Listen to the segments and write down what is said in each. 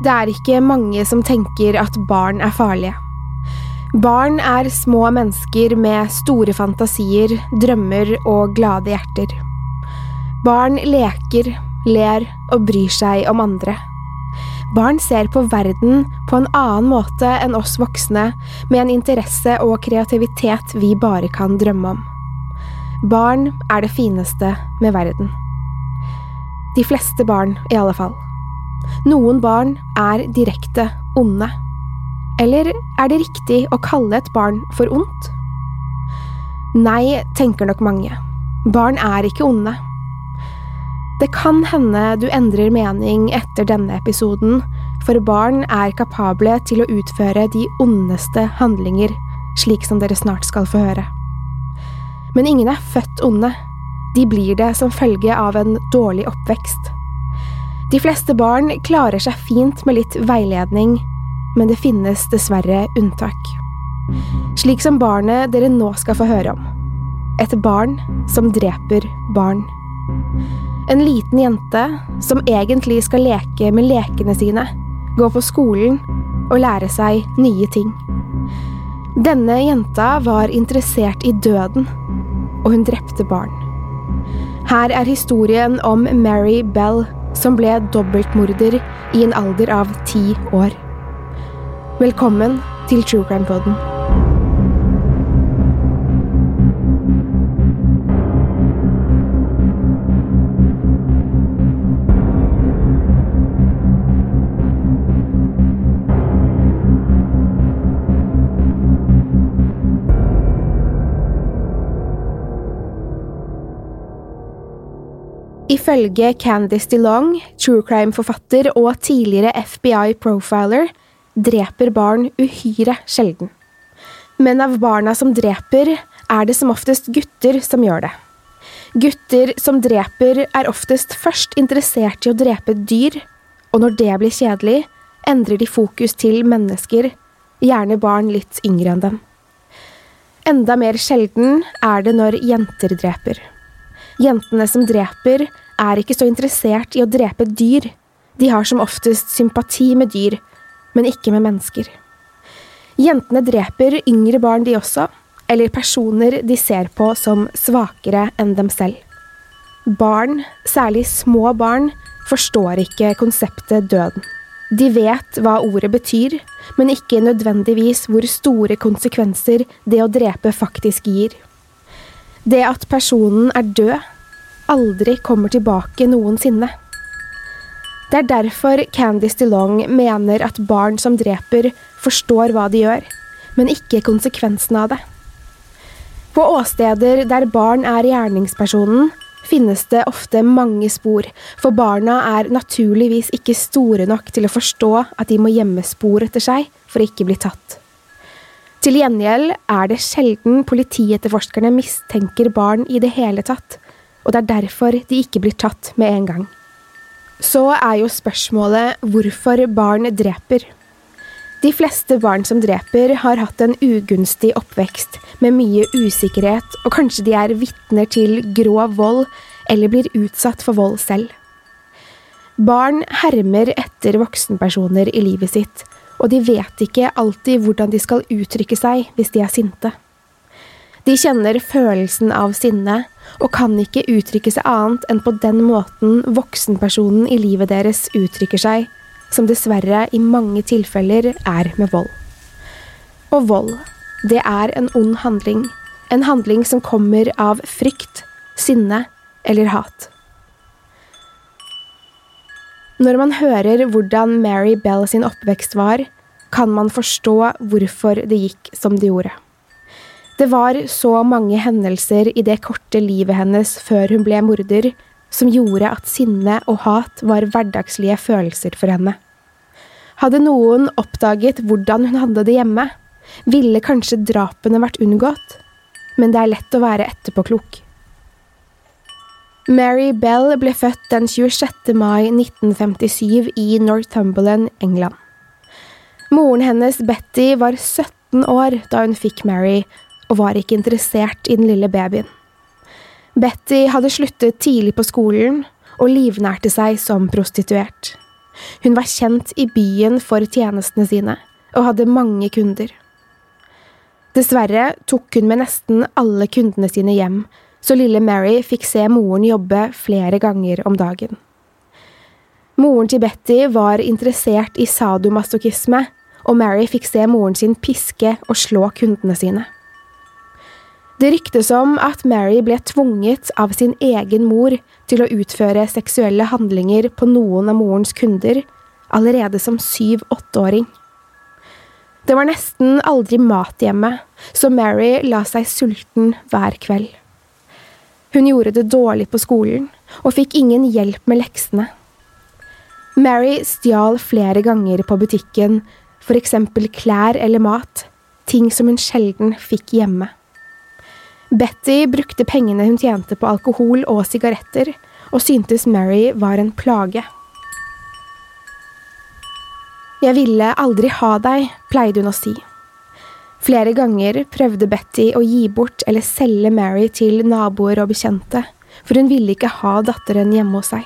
Det er ikke mange som tenker at barn er farlige. Barn er små mennesker med store fantasier, drømmer og glade hjerter. Barn leker, ler og bryr seg om andre. Barn ser på verden på en annen måte enn oss voksne, med en interesse og kreativitet vi bare kan drømme om. Barn er det fineste med verden. De fleste barn, i alle fall. Noen barn er direkte onde. Eller er det riktig å kalle et barn for ondt? Nei, tenker nok mange. Barn er ikke onde. Det kan hende du endrer mening etter denne episoden, for barn er kapable til å utføre de ondeste handlinger, slik som dere snart skal få høre. Men ingen er født onde. De blir det som følge av en dårlig oppvekst. De fleste barn klarer seg fint med litt veiledning, men det finnes dessverre unntak. Slik som barnet dere nå skal få høre om. Et barn som dreper barn. En liten jente som egentlig skal leke med lekene sine, gå på skolen og lære seg nye ting. Denne jenta var interessert i døden, og hun drepte barn. Her er historien om Mary Bell, som ble dobbeltmorder i en alder av ti år. Velkommen til True Crime Poden. Ifølge Candice DeLong, true crime-forfatter og tidligere FBI-profiler, dreper barn uhyre sjelden. Men av barna som dreper, er det som oftest gutter som gjør det. Gutter som dreper, er oftest først interessert i å drepe dyr, og når det blir kjedelig, endrer de fokus til mennesker, gjerne barn litt yngre enn dem. Enda mer sjelden er det når jenter dreper. Jentene som dreper, er ikke så interessert i å drepe dyr. De har som oftest sympati med dyr, men ikke med mennesker. Jentene dreper yngre barn, de også, eller personer de ser på som svakere enn dem selv. Barn, særlig små barn, forstår ikke konseptet døden. De vet hva ordet betyr, men ikke nødvendigvis hvor store konsekvenser det å drepe faktisk gir. Det at personen er død, aldri kommer tilbake noensinne. Det er derfor Candice DeLong mener at barn som dreper, forstår hva de gjør, men ikke konsekvensen av det. På åsteder der barn er gjerningspersonen, finnes det ofte mange spor, for barna er naturligvis ikke store nok til å forstå at de må gjemme spor etter seg for å ikke bli tatt. Til gjengjeld er det sjelden politietterforskerne mistenker barn i det hele tatt, og det er derfor de ikke blir tatt med en gang. Så er jo spørsmålet hvorfor barn dreper. De fleste barn som dreper, har hatt en ugunstig oppvekst med mye usikkerhet, og kanskje de er vitner til grov vold eller blir utsatt for vold selv. Barn hermer etter voksenpersoner i livet sitt, og de vet ikke alltid hvordan de skal uttrykke seg hvis de er sinte. De kjenner følelsen av sinne, og kan ikke uttrykke seg annet enn på den måten voksenpersonen i livet deres uttrykker seg, som dessverre i mange tilfeller er med vold. Og vold, det er en ond handling. En handling som kommer av frykt, sinne eller hat. Når man hører hvordan Mary Bell sin oppvekst var, kan man forstå hvorfor det gikk som det gjorde. Det var så mange hendelser i det korte livet hennes før hun ble morder, som gjorde at sinne og hat var hverdagslige følelser for henne. Hadde noen oppdaget hvordan hun hadde det hjemme, ville kanskje drapene vært unngått, men det er lett å være etterpåklok. Mary Bell ble født den 26. mai 1957 i Northumberland, England. Moren hennes, Betty, var 17 år da hun fikk Mary, og var ikke interessert i den lille babyen. Betty hadde sluttet tidlig på skolen og livnærte seg som prostituert. Hun var kjent i byen for tjenestene sine og hadde mange kunder. Dessverre tok hun med nesten alle kundene sine hjem, så lille Mary fikk se moren jobbe flere ganger om dagen. Moren til Betty var interessert i sadomasochisme, og Mary fikk se moren sin piske og slå kundene sine. Det ryktes om at Mary ble tvunget av sin egen mor til å utføre seksuelle handlinger på noen av morens kunder allerede som syv-åtteåring. Det var nesten aldri mat hjemme, så Mary la seg sulten hver kveld. Hun gjorde det dårlig på skolen og fikk ingen hjelp med leksene. Mary stjal flere ganger på butikken, eksempel klær eller mat, ting som hun sjelden fikk hjemme. Betty brukte pengene hun tjente på alkohol og sigaretter, og syntes Mary var en plage. Jeg ville aldri ha deg, pleide hun å si. Flere ganger prøvde Betty å gi bort eller selge Mary til naboer og bekjente, for hun ville ikke ha datteren hjemme hos seg.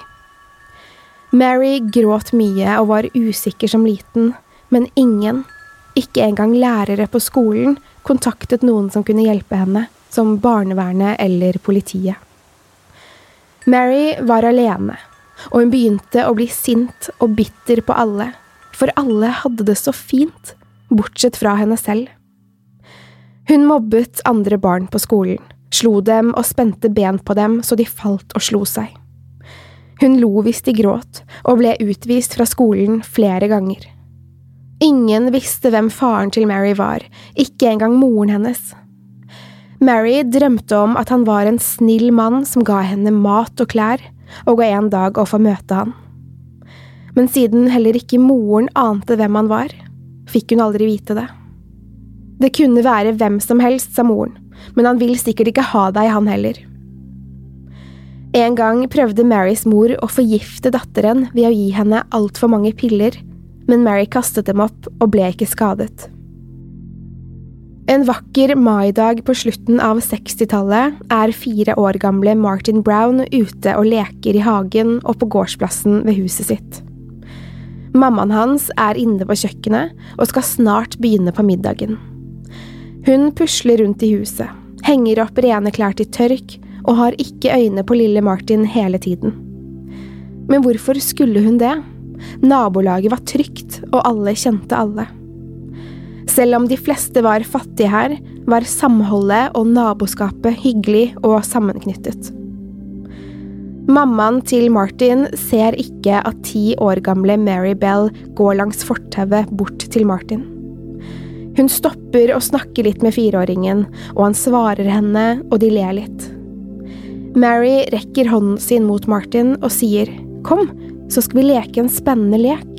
Mary gråt mye og var usikker som liten, men ingen, ikke engang lærere på skolen, kontaktet noen som kunne hjelpe henne som barnevernet eller politiet. Mary var alene, og hun begynte å bli sint og bitter på alle, for alle hadde det så fint, bortsett fra henne selv. Hun mobbet andre barn på skolen, slo dem og spente ben på dem så de falt og slo seg. Hun lo hvis de gråt, og ble utvist fra skolen flere ganger. Ingen visste hvem faren til Mary var, ikke engang moren hennes. Mary drømte om at han var en snill mann som ga henne mat og klær, og ga en dag å få møte han. Men siden heller ikke moren ante hvem han var, fikk hun aldri vite det. Det kunne være hvem som helst, sa moren, men han vil sikkert ikke ha deg, han heller. En gang prøvde Marys mor å forgifte datteren ved å gi henne altfor mange piller, men Mary kastet dem opp og ble ikke skadet. En vakker maidag på slutten av 60-tallet er fire år gamle Martin Brown ute og leker i hagen og på gårdsplassen ved huset sitt. Mammaen hans er inne på kjøkkenet og skal snart begynne på middagen. Hun pusler rundt i huset, henger opp rene klær til tørk og har ikke øyne på lille Martin hele tiden. Men hvorfor skulle hun det? Nabolaget var trygt, og alle kjente alle. Selv om de fleste var fattige her, var samholdet og naboskapet hyggelig og sammenknyttet. Mammaen til Martin ser ikke at ti år gamle Mary Bell går langs fortauet bort til Martin. Hun stopper og snakker litt med fireåringen, og han svarer henne, og de ler litt. Mary rekker hånden sin mot Martin og sier kom, så skal vi leke en spennende lek.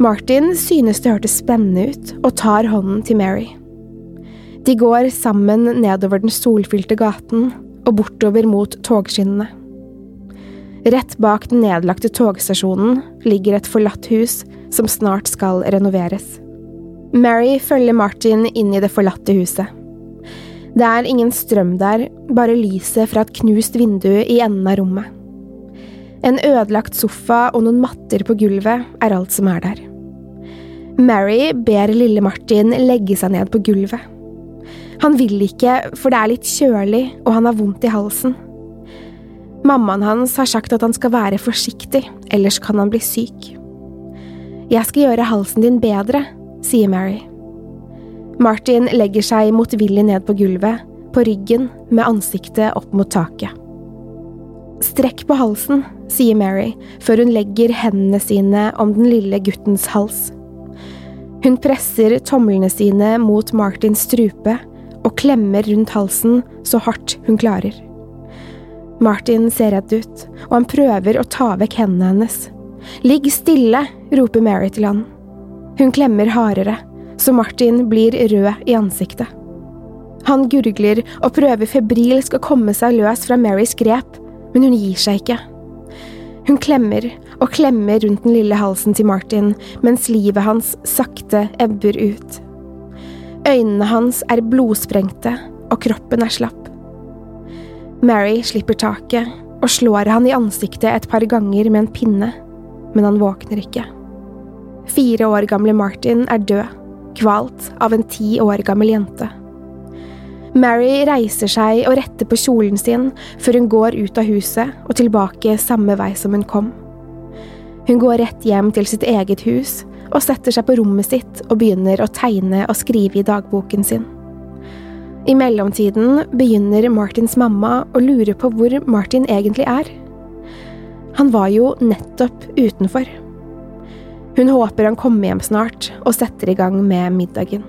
Martin synes det hørtes spennende ut, og tar hånden til Mary. De går sammen nedover den solfylte gaten og bortover mot togskinnene. Rett bak den nedlagte togstasjonen ligger et forlatt hus som snart skal renoveres. Mary følger Martin inn i det forlatte huset. Det er ingen strøm der, bare lyset fra et knust vindu i enden av rommet. En ødelagt sofa og noen matter på gulvet er alt som er der. Mary ber lille Martin legge seg ned på gulvet. Han vil ikke, for det er litt kjølig og han har vondt i halsen. Mammaen hans har sagt at han skal være forsiktig, ellers kan han bli syk. Jeg skal gjøre halsen din bedre, sier Mary. Martin legger seg motvillig ned på gulvet, på ryggen, med ansiktet opp mot taket. Strekk på halsen, sier Mary før hun legger hendene sine om den lille guttens hals. Hun presser tomlene sine mot Martins strupe og klemmer rundt halsen så hardt hun klarer. Martin ser redd ut, og han prøver å ta vekk hendene hennes. Ligg stille, roper Mary til han. Hun klemmer hardere, så Martin blir rød i ansiktet. Han gurgler og prøver febrilsk å komme seg løs fra Marys grep, men hun gir seg ikke. Hun klemmer og klemmer rundt den lille halsen til Martin mens livet hans sakte ebber ut. Øynene hans er blodsprengte, og kroppen er slapp. Mary slipper taket og slår han i ansiktet et par ganger med en pinne, men han våkner ikke. Fire år gamle Martin er død, kvalt av en ti år gammel jente. Mary reiser seg og retter på kjolen sin før hun går ut av huset og tilbake samme vei som hun kom. Hun går rett hjem til sitt eget hus og setter seg på rommet sitt og begynner å tegne og skrive i dagboken sin. I mellomtiden begynner Martins mamma å lure på hvor Martin egentlig er. Han var jo nettopp utenfor. Hun håper han kommer hjem snart og setter i gang med middagen.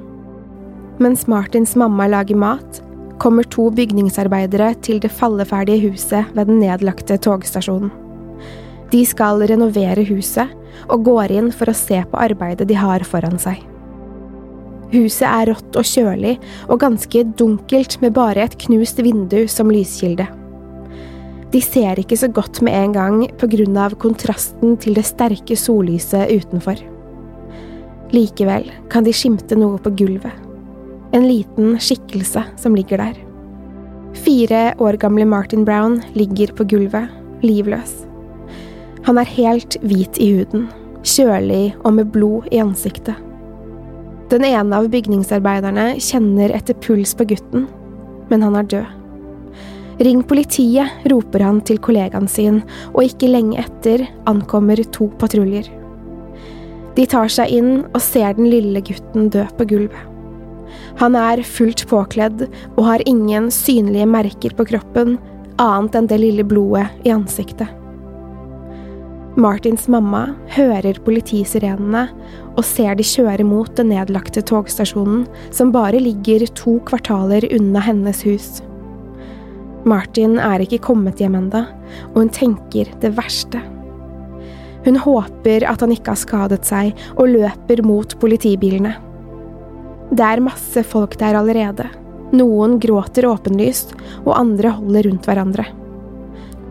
Mens Martins mamma lager mat, kommer to bygningsarbeidere til det falleferdige huset ved den nedlagte togstasjonen. De skal renovere huset og går inn for å se på arbeidet de har foran seg. Huset er rått og kjølig, og ganske dunkelt med bare et knust vindu som lyskilde. De ser ikke så godt med en gang av kontrasten til det sterke sollyset utenfor. Likevel kan de skimte noe på gulvet. En liten skikkelse som ligger der. Fire år gamle Martin Brown ligger på gulvet, livløs. Han er helt hvit i huden, kjølig og med blod i ansiktet. Den ene av bygningsarbeiderne kjenner etter puls på gutten, men han er død. Ring politiet, roper han til kollegaen sin, og ikke lenge etter ankommer to patruljer. De tar seg inn og ser den lille gutten dø på gulvet. Han er fullt påkledd og har ingen synlige merker på kroppen, annet enn det lille blodet i ansiktet. Martins mamma hører politisirenene og ser de kjøre mot den nedlagte togstasjonen, som bare ligger to kvartaler unna hennes hus. Martin er ikke kommet hjem enda, og hun tenker det verste. Hun håper at han ikke har skadet seg, og løper mot politibilene. Det er masse folk der allerede. Noen gråter åpenlyst, og andre holder rundt hverandre.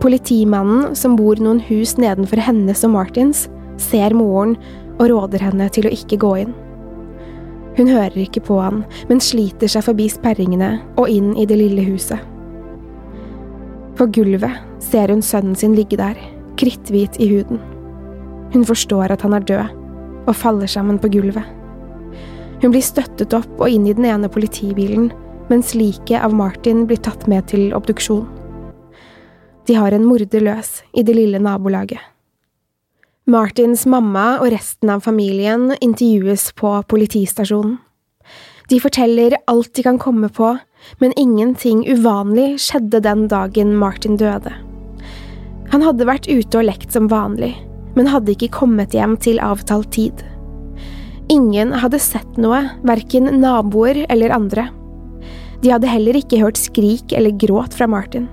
Politimannen, som bor noen hus nedenfor hennes og Martins, ser moren og råder henne til å ikke gå inn. Hun hører ikke på han, men sliter seg forbi sperringene og inn i det lille huset. På gulvet ser hun sønnen sin ligge der, kritthvit i huden. Hun forstår at han er død, og faller sammen på gulvet. Hun blir støttet opp og inn i den ene politibilen, mens liket av Martin blir tatt med til obduksjon. De har en morder løs i det lille nabolaget. Martins mamma og resten av familien intervjues på politistasjonen. De forteller alt de kan komme på, men ingenting uvanlig skjedde den dagen Martin døde. Han hadde vært ute og lekt som vanlig, men hadde ikke kommet hjem til avtalt tid. Ingen hadde sett noe, verken naboer eller andre. De hadde heller ikke hørt skrik eller gråt fra Martin.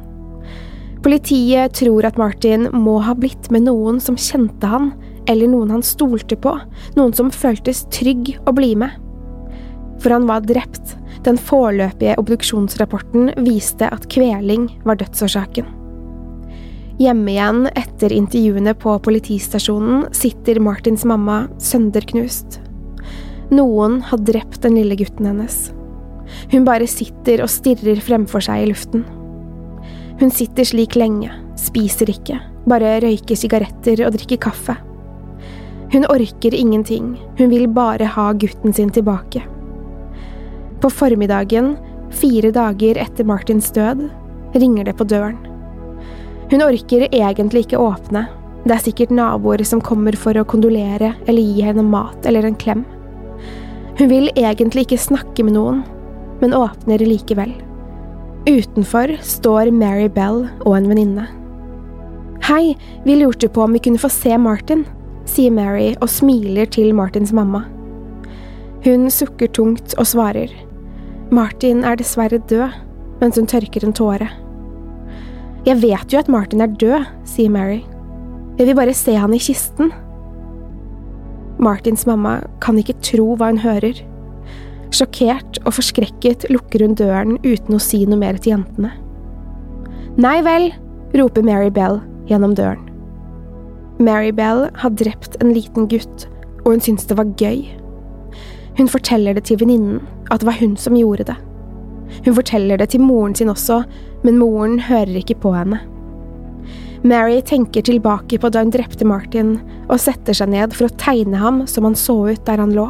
Politiet tror at Martin må ha blitt med noen som kjente han, eller noen han stolte på, noen som føltes trygg å bli med. For han var drept. Den foreløpige obduksjonsrapporten viste at kveling var dødsårsaken. Hjemme igjen etter intervjuene på politistasjonen sitter Martins mamma sønderknust. Noen har drept den lille gutten hennes. Hun bare sitter og stirrer fremfor seg i luften. Hun sitter slik lenge, spiser ikke, bare røyker sigaretter og drikker kaffe. Hun orker ingenting, hun vil bare ha gutten sin tilbake. På formiddagen, fire dager etter Martins død, ringer det på døren. Hun orker egentlig ikke åpne, det er sikkert naboer som kommer for å kondolere eller gi henne mat eller en klem. Hun vil egentlig ikke snakke med noen, men åpner likevel. Utenfor står Mary Bell og en venninne. Hei, vi lurte på om vi kunne få se Martin, sier Mary og smiler til Martins mamma. Hun sukker tungt og svarer. Martin er dessverre død, mens hun tørker en tåre. Jeg vet jo at Martin er død, sier Mary. Jeg vil bare se han i kisten. Martins mamma kan ikke tro hva hun hører. Sjokkert og forskrekket lukker hun døren uten å si noe mer til jentene. Nei vel, roper Mary Bell gjennom døren. Mary Bell har drept en liten gutt, og hun syns det var gøy. Hun forteller det til venninnen, at det var hun som gjorde det. Hun forteller det til moren sin også, men moren hører ikke på henne. Mary tenker tilbake på da hun drepte Martin, og setter seg ned for å tegne ham som han så ut der han lå.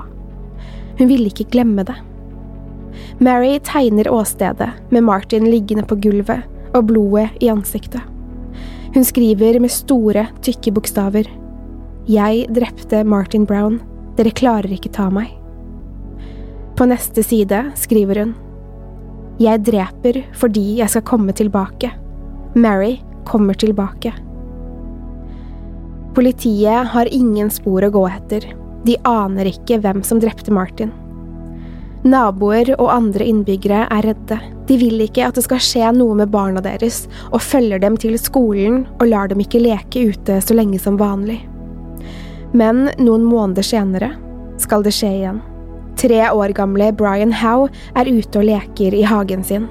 Hun ville ikke glemme det. Mary tegner åstedet, med Martin liggende på gulvet og blodet i ansiktet. Hun skriver med store, tykke bokstaver. Jeg drepte Martin Brown. Dere klarer ikke ta meg. På neste side skriver hun. Jeg dreper fordi jeg skal komme tilbake. Mary kommer tilbake. Politiet har ingen spor å gå etter. De aner ikke hvem som drepte Martin. Naboer og andre innbyggere er redde. De vil ikke at det skal skje noe med barna deres, og følger dem til skolen og lar dem ikke leke ute så lenge som vanlig. Men noen måneder senere skal det skje igjen. Tre år gamle Brian Howe er ute og leker i hagen sin.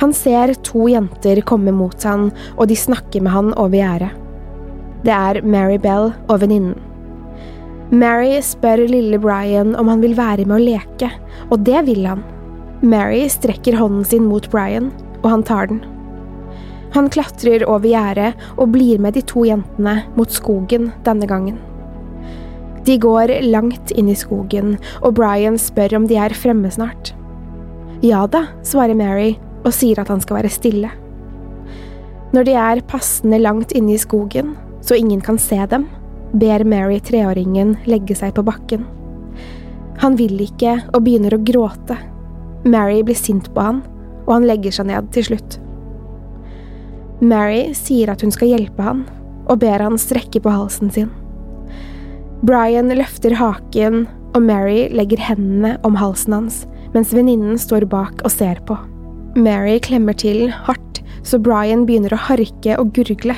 Han ser to jenter komme mot han, og de snakker med han over gjerdet. Det er Mary Bell og venninnen. Mary spør lille Brian om han vil være med å leke, og det vil han. Mary strekker hånden sin mot Brian, og han tar den. Han klatrer over gjerdet og blir med de to jentene mot skogen denne gangen. De går langt inn i skogen, og Brian spør om de er fremme snart. Ja da, svarer Mary og sier at han skal være stille. Når de er passende langt inne i skogen, så ingen kan se dem, ber Mary treåringen legge seg på bakken. Han vil ikke og begynner å gråte. Mary blir sint på han, og han legger seg ned til slutt. Mary sier at hun skal hjelpe han, og ber han strekke på halsen sin. Brian løfter haken, og Mary legger hendene om halsen hans, mens venninnen står bak og ser på. Mary klemmer til hardt, så Brian begynner å harke og gurgle.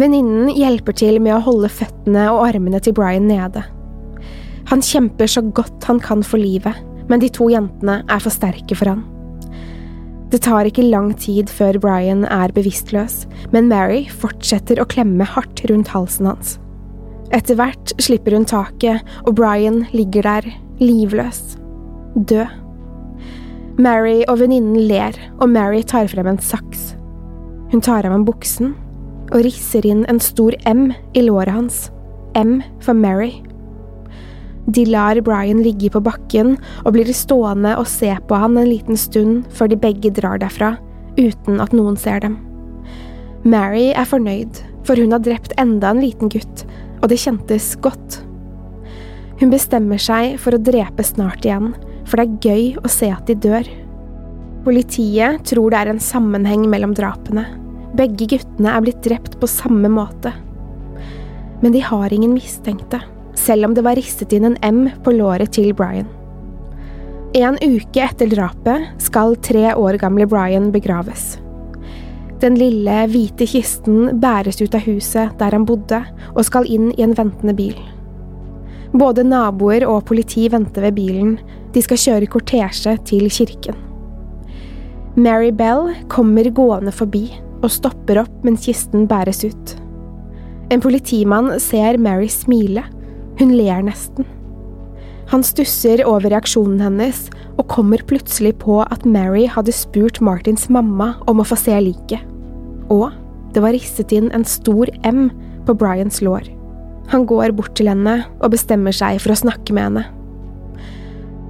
Venninnen hjelper til med å holde føttene og armene til Brian nede. Han kjemper så godt han kan for livet, men de to jentene er for sterke for han. Det tar ikke lang tid før Brian er bevisstløs, men Mary fortsetter å klemme hardt rundt halsen hans. Etter hvert slipper hun taket, og Brian ligger der, livløs, død. Mary og venninnen ler, og Mary tar frem en saks. Hun tar av ham buksen og risser inn en stor M i låret hans. M for Mary. De lar Brian ligge på bakken og blir stående og se på han en liten stund før de begge drar derfra, uten at noen ser dem. Mary er fornøyd, for hun har drept enda en liten gutt, og det kjentes godt. Hun bestemmer seg for å drepe snart igjen, for det er gøy å se at de dør. Politiet tror det er en sammenheng mellom drapene, begge guttene er blitt drept på samme måte. Men de har ingen mistenkte, selv om det var ristet inn en M på låret til Brian. En uke etter drapet skal tre år gamle Brian begraves. Den lille, hvite kisten bæres ut av huset der han bodde, og skal inn i en ventende bil. Både naboer og politi venter ved bilen, de skal kjøre kortesje til kirken. Mary Bell kommer gående forbi, og stopper opp mens kisten bæres ut. En politimann ser Mary smile. Hun ler nesten. Han stusser over reaksjonen hennes og kommer plutselig på at Mary hadde spurt Martins mamma om å få se liket. Og det var risset inn en stor M på Bryans lår. Han går bort til henne og bestemmer seg for å snakke med henne.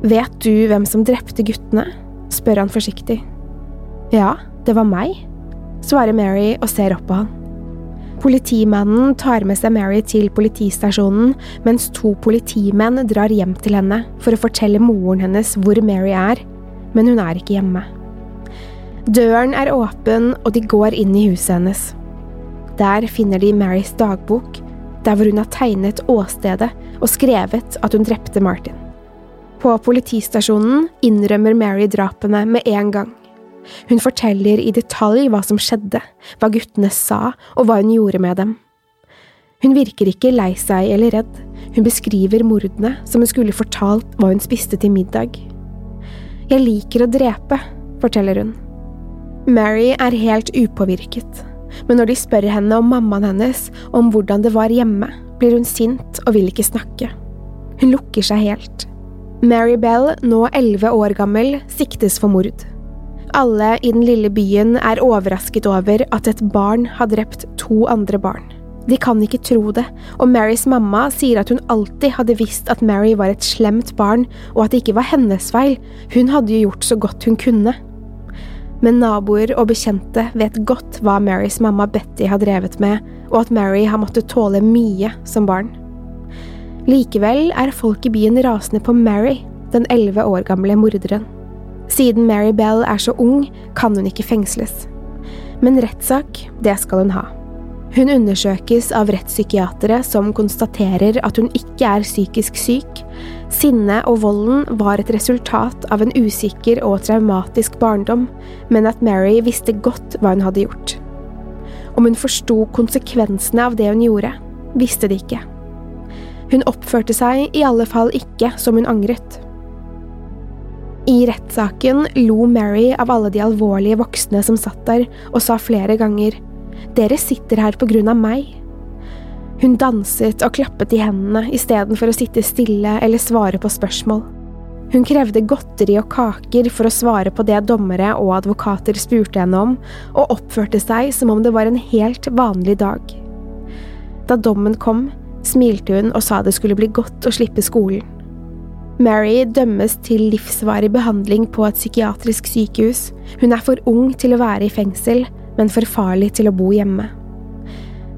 Vet du hvem som drepte guttene? spør han forsiktig. Ja, det var meg, svarer Mary og ser opp på han. Politimannen tar med seg Mary til politistasjonen, mens to politimenn drar hjem til henne for å fortelle moren hennes hvor Mary er, men hun er ikke hjemme. Døren er åpen, og de går inn i huset hennes. Der finner de Marys dagbok, der hvor hun har tegnet åstedet og skrevet at hun drepte Martin. På politistasjonen innrømmer Mary drapene med en gang. Hun forteller i detalj hva som skjedde, hva guttene sa og hva hun gjorde med dem. Hun virker ikke lei seg eller redd, hun beskriver mordene som hun skulle fortalt hva hun spiste til middag. Jeg liker å drepe, forteller hun. Mary er helt upåvirket, men når de spør henne om mammaen hennes og om hvordan det var hjemme, blir hun sint og vil ikke snakke. Hun lukker seg helt. Mary Bell, nå elleve år gammel, siktes for mord. Alle i den lille byen er overrasket over at et barn har drept to andre barn. De kan ikke tro det, og Marys mamma sier at hun alltid hadde visst at Mary var et slemt barn, og at det ikke var hennes feil, hun hadde jo gjort så godt hun kunne. Men naboer og bekjente vet godt hva Marys mamma Betty har drevet med, og at Mary har måttet tåle mye som barn. Likevel er folk i byen rasende på Mary, den elleve år gamle morderen. Siden Mary Bell er så ung, kan hun ikke fengsles. Men rettssak, det skal hun ha. Hun undersøkes av rettspsykiatere som konstaterer at hun ikke er psykisk syk. Sinnet og volden var et resultat av en usikker og traumatisk barndom, men at Mary visste godt hva hun hadde gjort. Om hun forsto konsekvensene av det hun gjorde, visste de ikke. Hun oppførte seg i alle fall ikke som hun angret. I rettssaken lo Mary av alle de alvorlige voksne som satt der, og sa flere ganger Dere sitter her på grunn av meg. Hun danset og klappet i hendene istedenfor å sitte stille eller svare på spørsmål. Hun krevde godteri og kaker for å svare på det dommere og advokater spurte henne om, og oppførte seg som om det var en helt vanlig dag. Da dommen kom, smilte hun og sa det skulle bli godt å slippe skolen. Mary dømmes til livsvarig behandling på et psykiatrisk sykehus. Hun er for ung til å være i fengsel, men for farlig til å bo hjemme.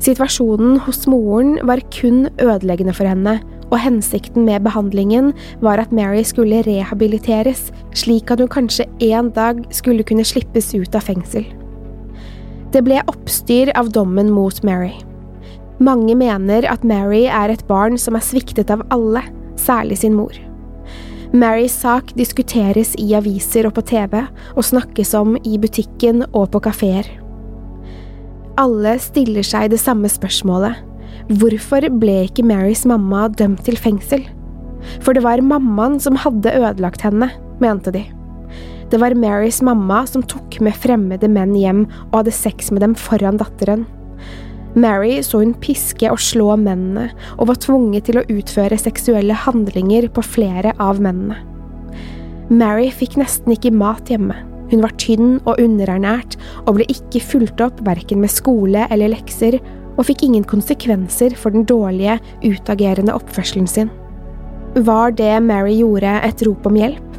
Situasjonen hos moren var kun ødeleggende for henne, og hensikten med behandlingen var at Mary skulle rehabiliteres, slik at hun kanskje en dag skulle kunne slippes ut av fengsel. Det ble oppstyr av dommen mot Mary. Mange mener at Mary er et barn som er sviktet av alle, særlig sin mor. Marys sak diskuteres i aviser og på TV, og snakkes om i butikken og på kafeer. Alle stiller seg det samme spørsmålet. Hvorfor ble ikke Marys mamma dømt til fengsel? For det var mammaen som hadde ødelagt henne, mente de. Det var Marys mamma som tok med fremmede menn hjem og hadde sex med dem foran datteren. Mary så hun piske og slå mennene, og var tvunget til å utføre seksuelle handlinger på flere av mennene. Mary fikk nesten ikke mat hjemme. Hun var tynn og underernært, og ble ikke fulgt opp verken med skole eller lekser, og fikk ingen konsekvenser for den dårlige, utagerende oppførselen sin. Var det Mary gjorde, et rop om hjelp?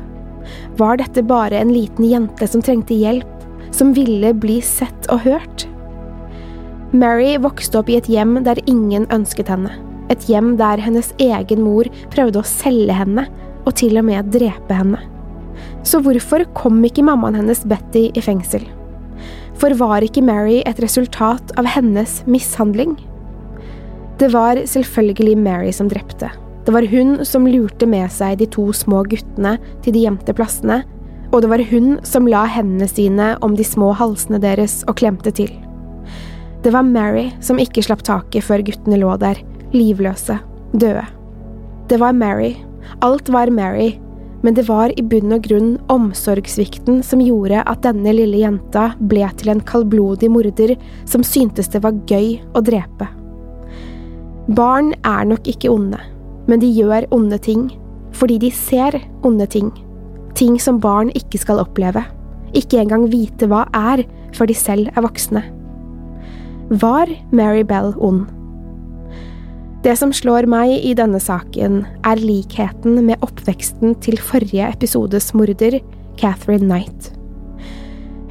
Var dette bare en liten jente som trengte hjelp, som ville bli sett og hørt? Mary vokste opp i et hjem der ingen ønsket henne. Et hjem der hennes egen mor prøvde å selge henne, og til og med drepe henne. Så hvorfor kom ikke mammaen hennes Betty i fengsel? For var ikke Mary et resultat av hennes mishandling? Det var selvfølgelig Mary som drepte. Det var hun som lurte med seg de to små guttene til de gjemte plassene, og det var hun som la hendene sine om de små halsene deres og klemte til. Det var Mary som ikke slapp taket før guttene lå der, livløse, døde. Det var Mary. Alt var Mary. men det var i bunn og grunn omsorgssvikten som gjorde at denne lille jenta ble til en kaldblodig morder som syntes det var gøy å drepe. Barn er nok ikke onde, men de gjør onde ting fordi de ser onde ting. Ting som barn ikke skal oppleve. Ikke engang vite hva er før de selv er voksne. Var Mary Bell ond? Det som slår meg i denne saken, er likheten med oppveksten til forrige episodes morder, Catherine Knight.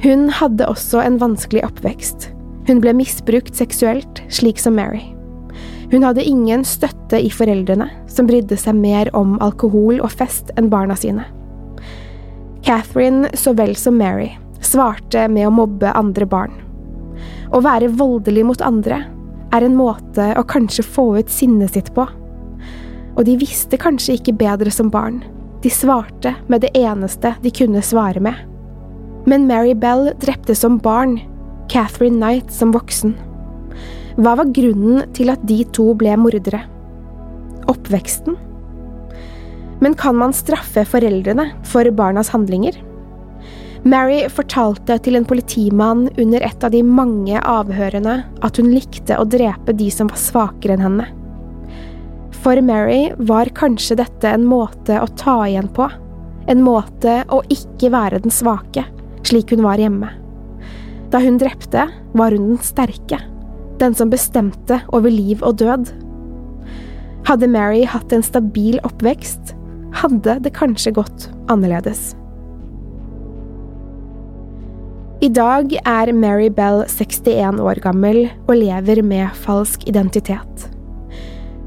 Hun hadde også en vanskelig oppvekst. Hun ble misbrukt seksuelt, slik som Mary. Hun hadde ingen støtte i foreldrene, som brydde seg mer om alkohol og fest enn barna sine. Catherine, så vel som Mary, svarte med å mobbe andre barn. Å være voldelig mot andre er en måte å kanskje få ut sinnet sitt på. Og de visste kanskje ikke bedre som barn, de svarte med det eneste de kunne svare med. Men Mary Bell drepte som barn, Catherine Knight som voksen. Hva var grunnen til at de to ble mordere? Oppveksten? Men kan man straffe foreldrene for barnas handlinger? Mary fortalte til en politimann under et av de mange avhørene at hun likte å drepe de som var svakere enn henne. For Mary var kanskje dette en måte å ta igjen på, en måte å ikke være den svake, slik hun var hjemme. Da hun drepte, var hun den sterke den som bestemte over liv og død. Hadde Mary hatt en stabil oppvekst, hadde det kanskje gått annerledes. I dag er Mary Bell 61 år gammel og lever med falsk identitet.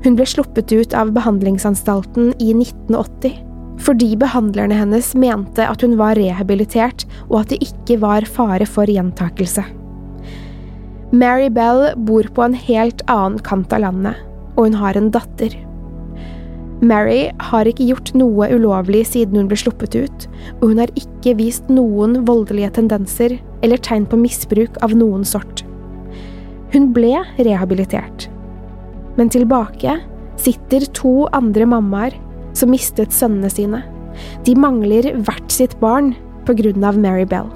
Hun ble sluppet ut av behandlingsanstalten i 1980 fordi behandlerne hennes mente at hun var rehabilitert og at det ikke var fare for gjentakelse. Mary Bell bor på en helt annen kant av landet, og hun har en datter. Mary har ikke gjort noe ulovlig siden hun ble sluppet ut, og hun har ikke vist noen voldelige tendenser eller tegn på misbruk av noen sort. Hun ble rehabilitert. Men tilbake sitter to andre mammaer som mistet sønnene sine. De mangler hvert sitt barn av Mary Bell.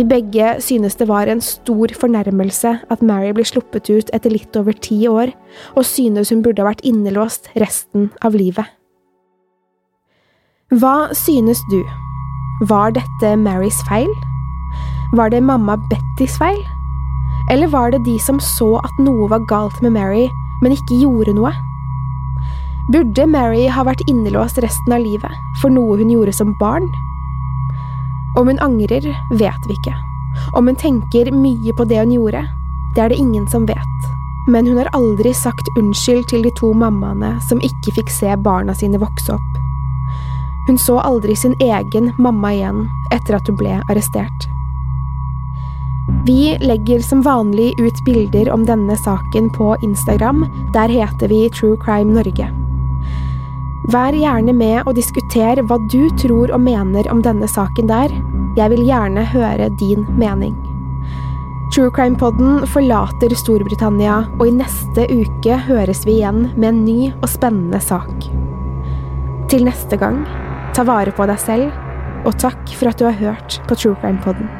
De begge synes det var en stor fornærmelse at Mary ble sluppet ut etter litt over ti år, og synes hun burde ha vært innelåst resten av livet. Hva synes du? Var dette Marys feil? Var det mamma Bettys feil? Eller var det de som så at noe var galt med Mary, men ikke gjorde noe? Burde Mary ha vært innelåst resten av livet for noe hun gjorde som barn? Om hun angrer, vet vi ikke. Om hun tenker mye på det hun gjorde, det er det ingen som vet. Men hun har aldri sagt unnskyld til de to mammaene som ikke fikk se barna sine vokse opp. Hun så aldri sin egen mamma igjen etter at hun ble arrestert. Vi legger som vanlig ut bilder om denne saken på Instagram. Der heter vi True Crime Norge. Vær gjerne med og diskuter hva du tror og mener om denne saken der. Jeg vil gjerne høre din mening. True Crime-podden forlater Storbritannia, og i neste uke høres vi igjen med en ny og spennende sak. Til neste gang, ta vare på deg selv, og takk for at du har hørt på True Crime-podden.